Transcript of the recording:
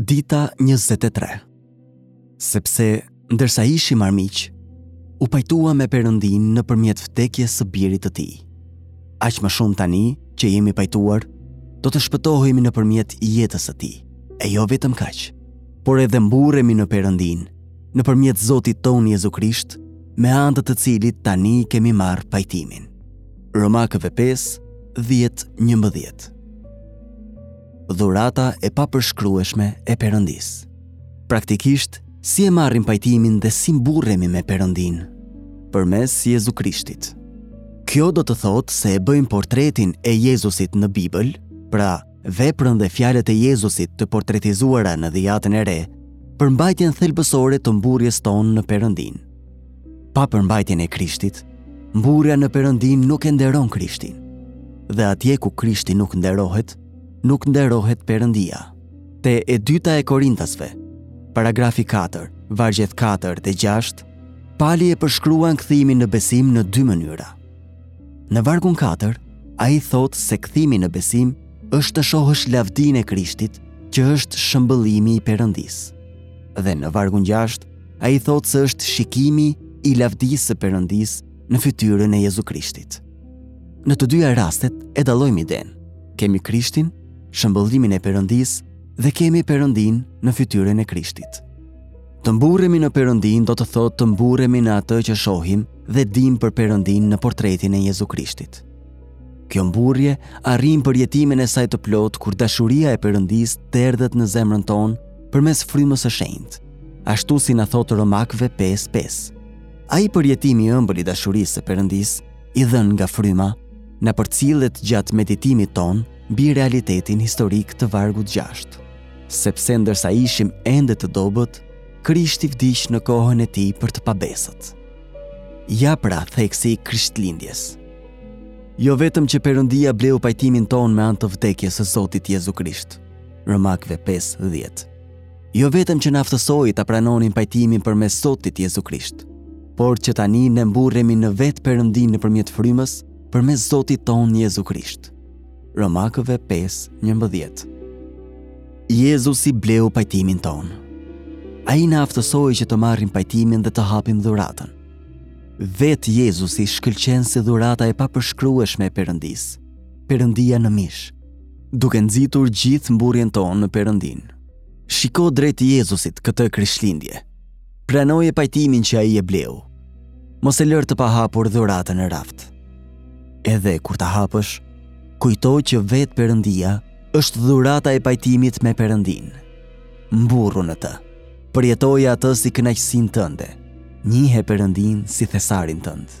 Dita 23 Sepse, ndërsa ishim armiq, u pajtuam me Perëndinë nëpërmjet vdekjes së Birit të tij. Aq më shumë tani që jemi pajtuar, do të shpëtohemi nëpërmjet jetës së tij, e jo vetëm kaq, por edhe mburremi në Perëndinë, nëpërmjet Zotit tonë Jezu Krisht, me anë të të cilit tani kemi marrë pajtimin. Romakëve 5, 10, 11 Dhurata e papërshkrueshme e Perëndisë. Praktikisht si e marrim pajtimin dhe si mburremi me Perëndinë përmes Jezu Krishtit. Kjo do të thotë se e bëjmë portretin e Jezusit në Bibël, pra Veprën dhe fjalët e Jezusit të portretizuara në Dhiatën e Re, përmbajtjen thelbësore të mburrjes tonë në Perëndinë. Pa përmbajtjen e Krishtit, mburrja në Perëndinë nuk e nderon Krishtin. Dhe atje ku Krishti nuk nderohet, nuk nderohet Perëndia. Te e dyta e Korintasve, paragrafi 4, vargjet 4 dhe 6, Pali e përshkruan kthimin në besim në dy mënyra. Në vargun 4, ai thotë se kthimi në besim është të shohësh lavdinë e Krishtit që është shëmbëllimi i Perëndisë. Dhe në vargun 6, ai thotë se është shikimi i lavdisë së Perëndisë në fytyrën e Jezu Krishtit. Në të dyja rastet e dallojmë idenë, kemi Krishtin, shëmbëllimin e Perëndisë dhe kemi Perëndinë në fytyrën e Krishtit. Të mburremi në Perëndinë do të thotë të mburremi në atë që shohim dhe dimë për Perëndinë në portretin e Jezu Krishtit. Kjo mburrje arrin përjetimin e saj të plotë kur dashuria e Perëndisë derdhet në zemrën tonë përmes Frymës së Shenjtë, ashtu si na thotë Romakëve 5:5. Ai përjetim i ëmbël i dashurisë së Perëndisë, i dhënë nga Fryma, na përcillet gjatë meditimit tonë mbi realitetin historik të vargut 6. Sepse ndërsa ishim ende të dobët, Krishti vdiq në kohën e tij për të pabesët. Ja pra theksi i Krishtlindjes. Jo vetëm që Perëndia bleu pajtimin tonë me anë të vdekjes së Zotit Jezu Krisht. Romakëve 5:10. Jo vetëm që na aftësoi ta pranonim pajtimin përmes Zotit Jezu Krisht, por që tani ne mburremi në vetë Perëndinë nëpërmjet Frymës përmes Zotit tonë Jezu Krisht. Romakëve 5, 11. Jezusi bleu pajtimin tonë. Ai na aftësoi që të marrim pajtimin dhe të hapim dhuratën. Vetë Jezusi shkëlqen si dhurata e papërshkrueshme e Perëndisë, Perëndia në mish, duke nxitur gjithë mburrjen tonë në Perëndinë. Shiko drejt Jezusit këtë Krishtlindje, Pranoje pajtimin që ai e bleu. Mos e lër të pahapur dhuratën në raft. Edhe kur ta hapësh, kujto që vetë Perëndia është dhurata e pajtimit me Perëndinë. Mburru në të. Përjetoje atë si kënaqësinë tënde. Njihe Perëndin si thesarin tënd.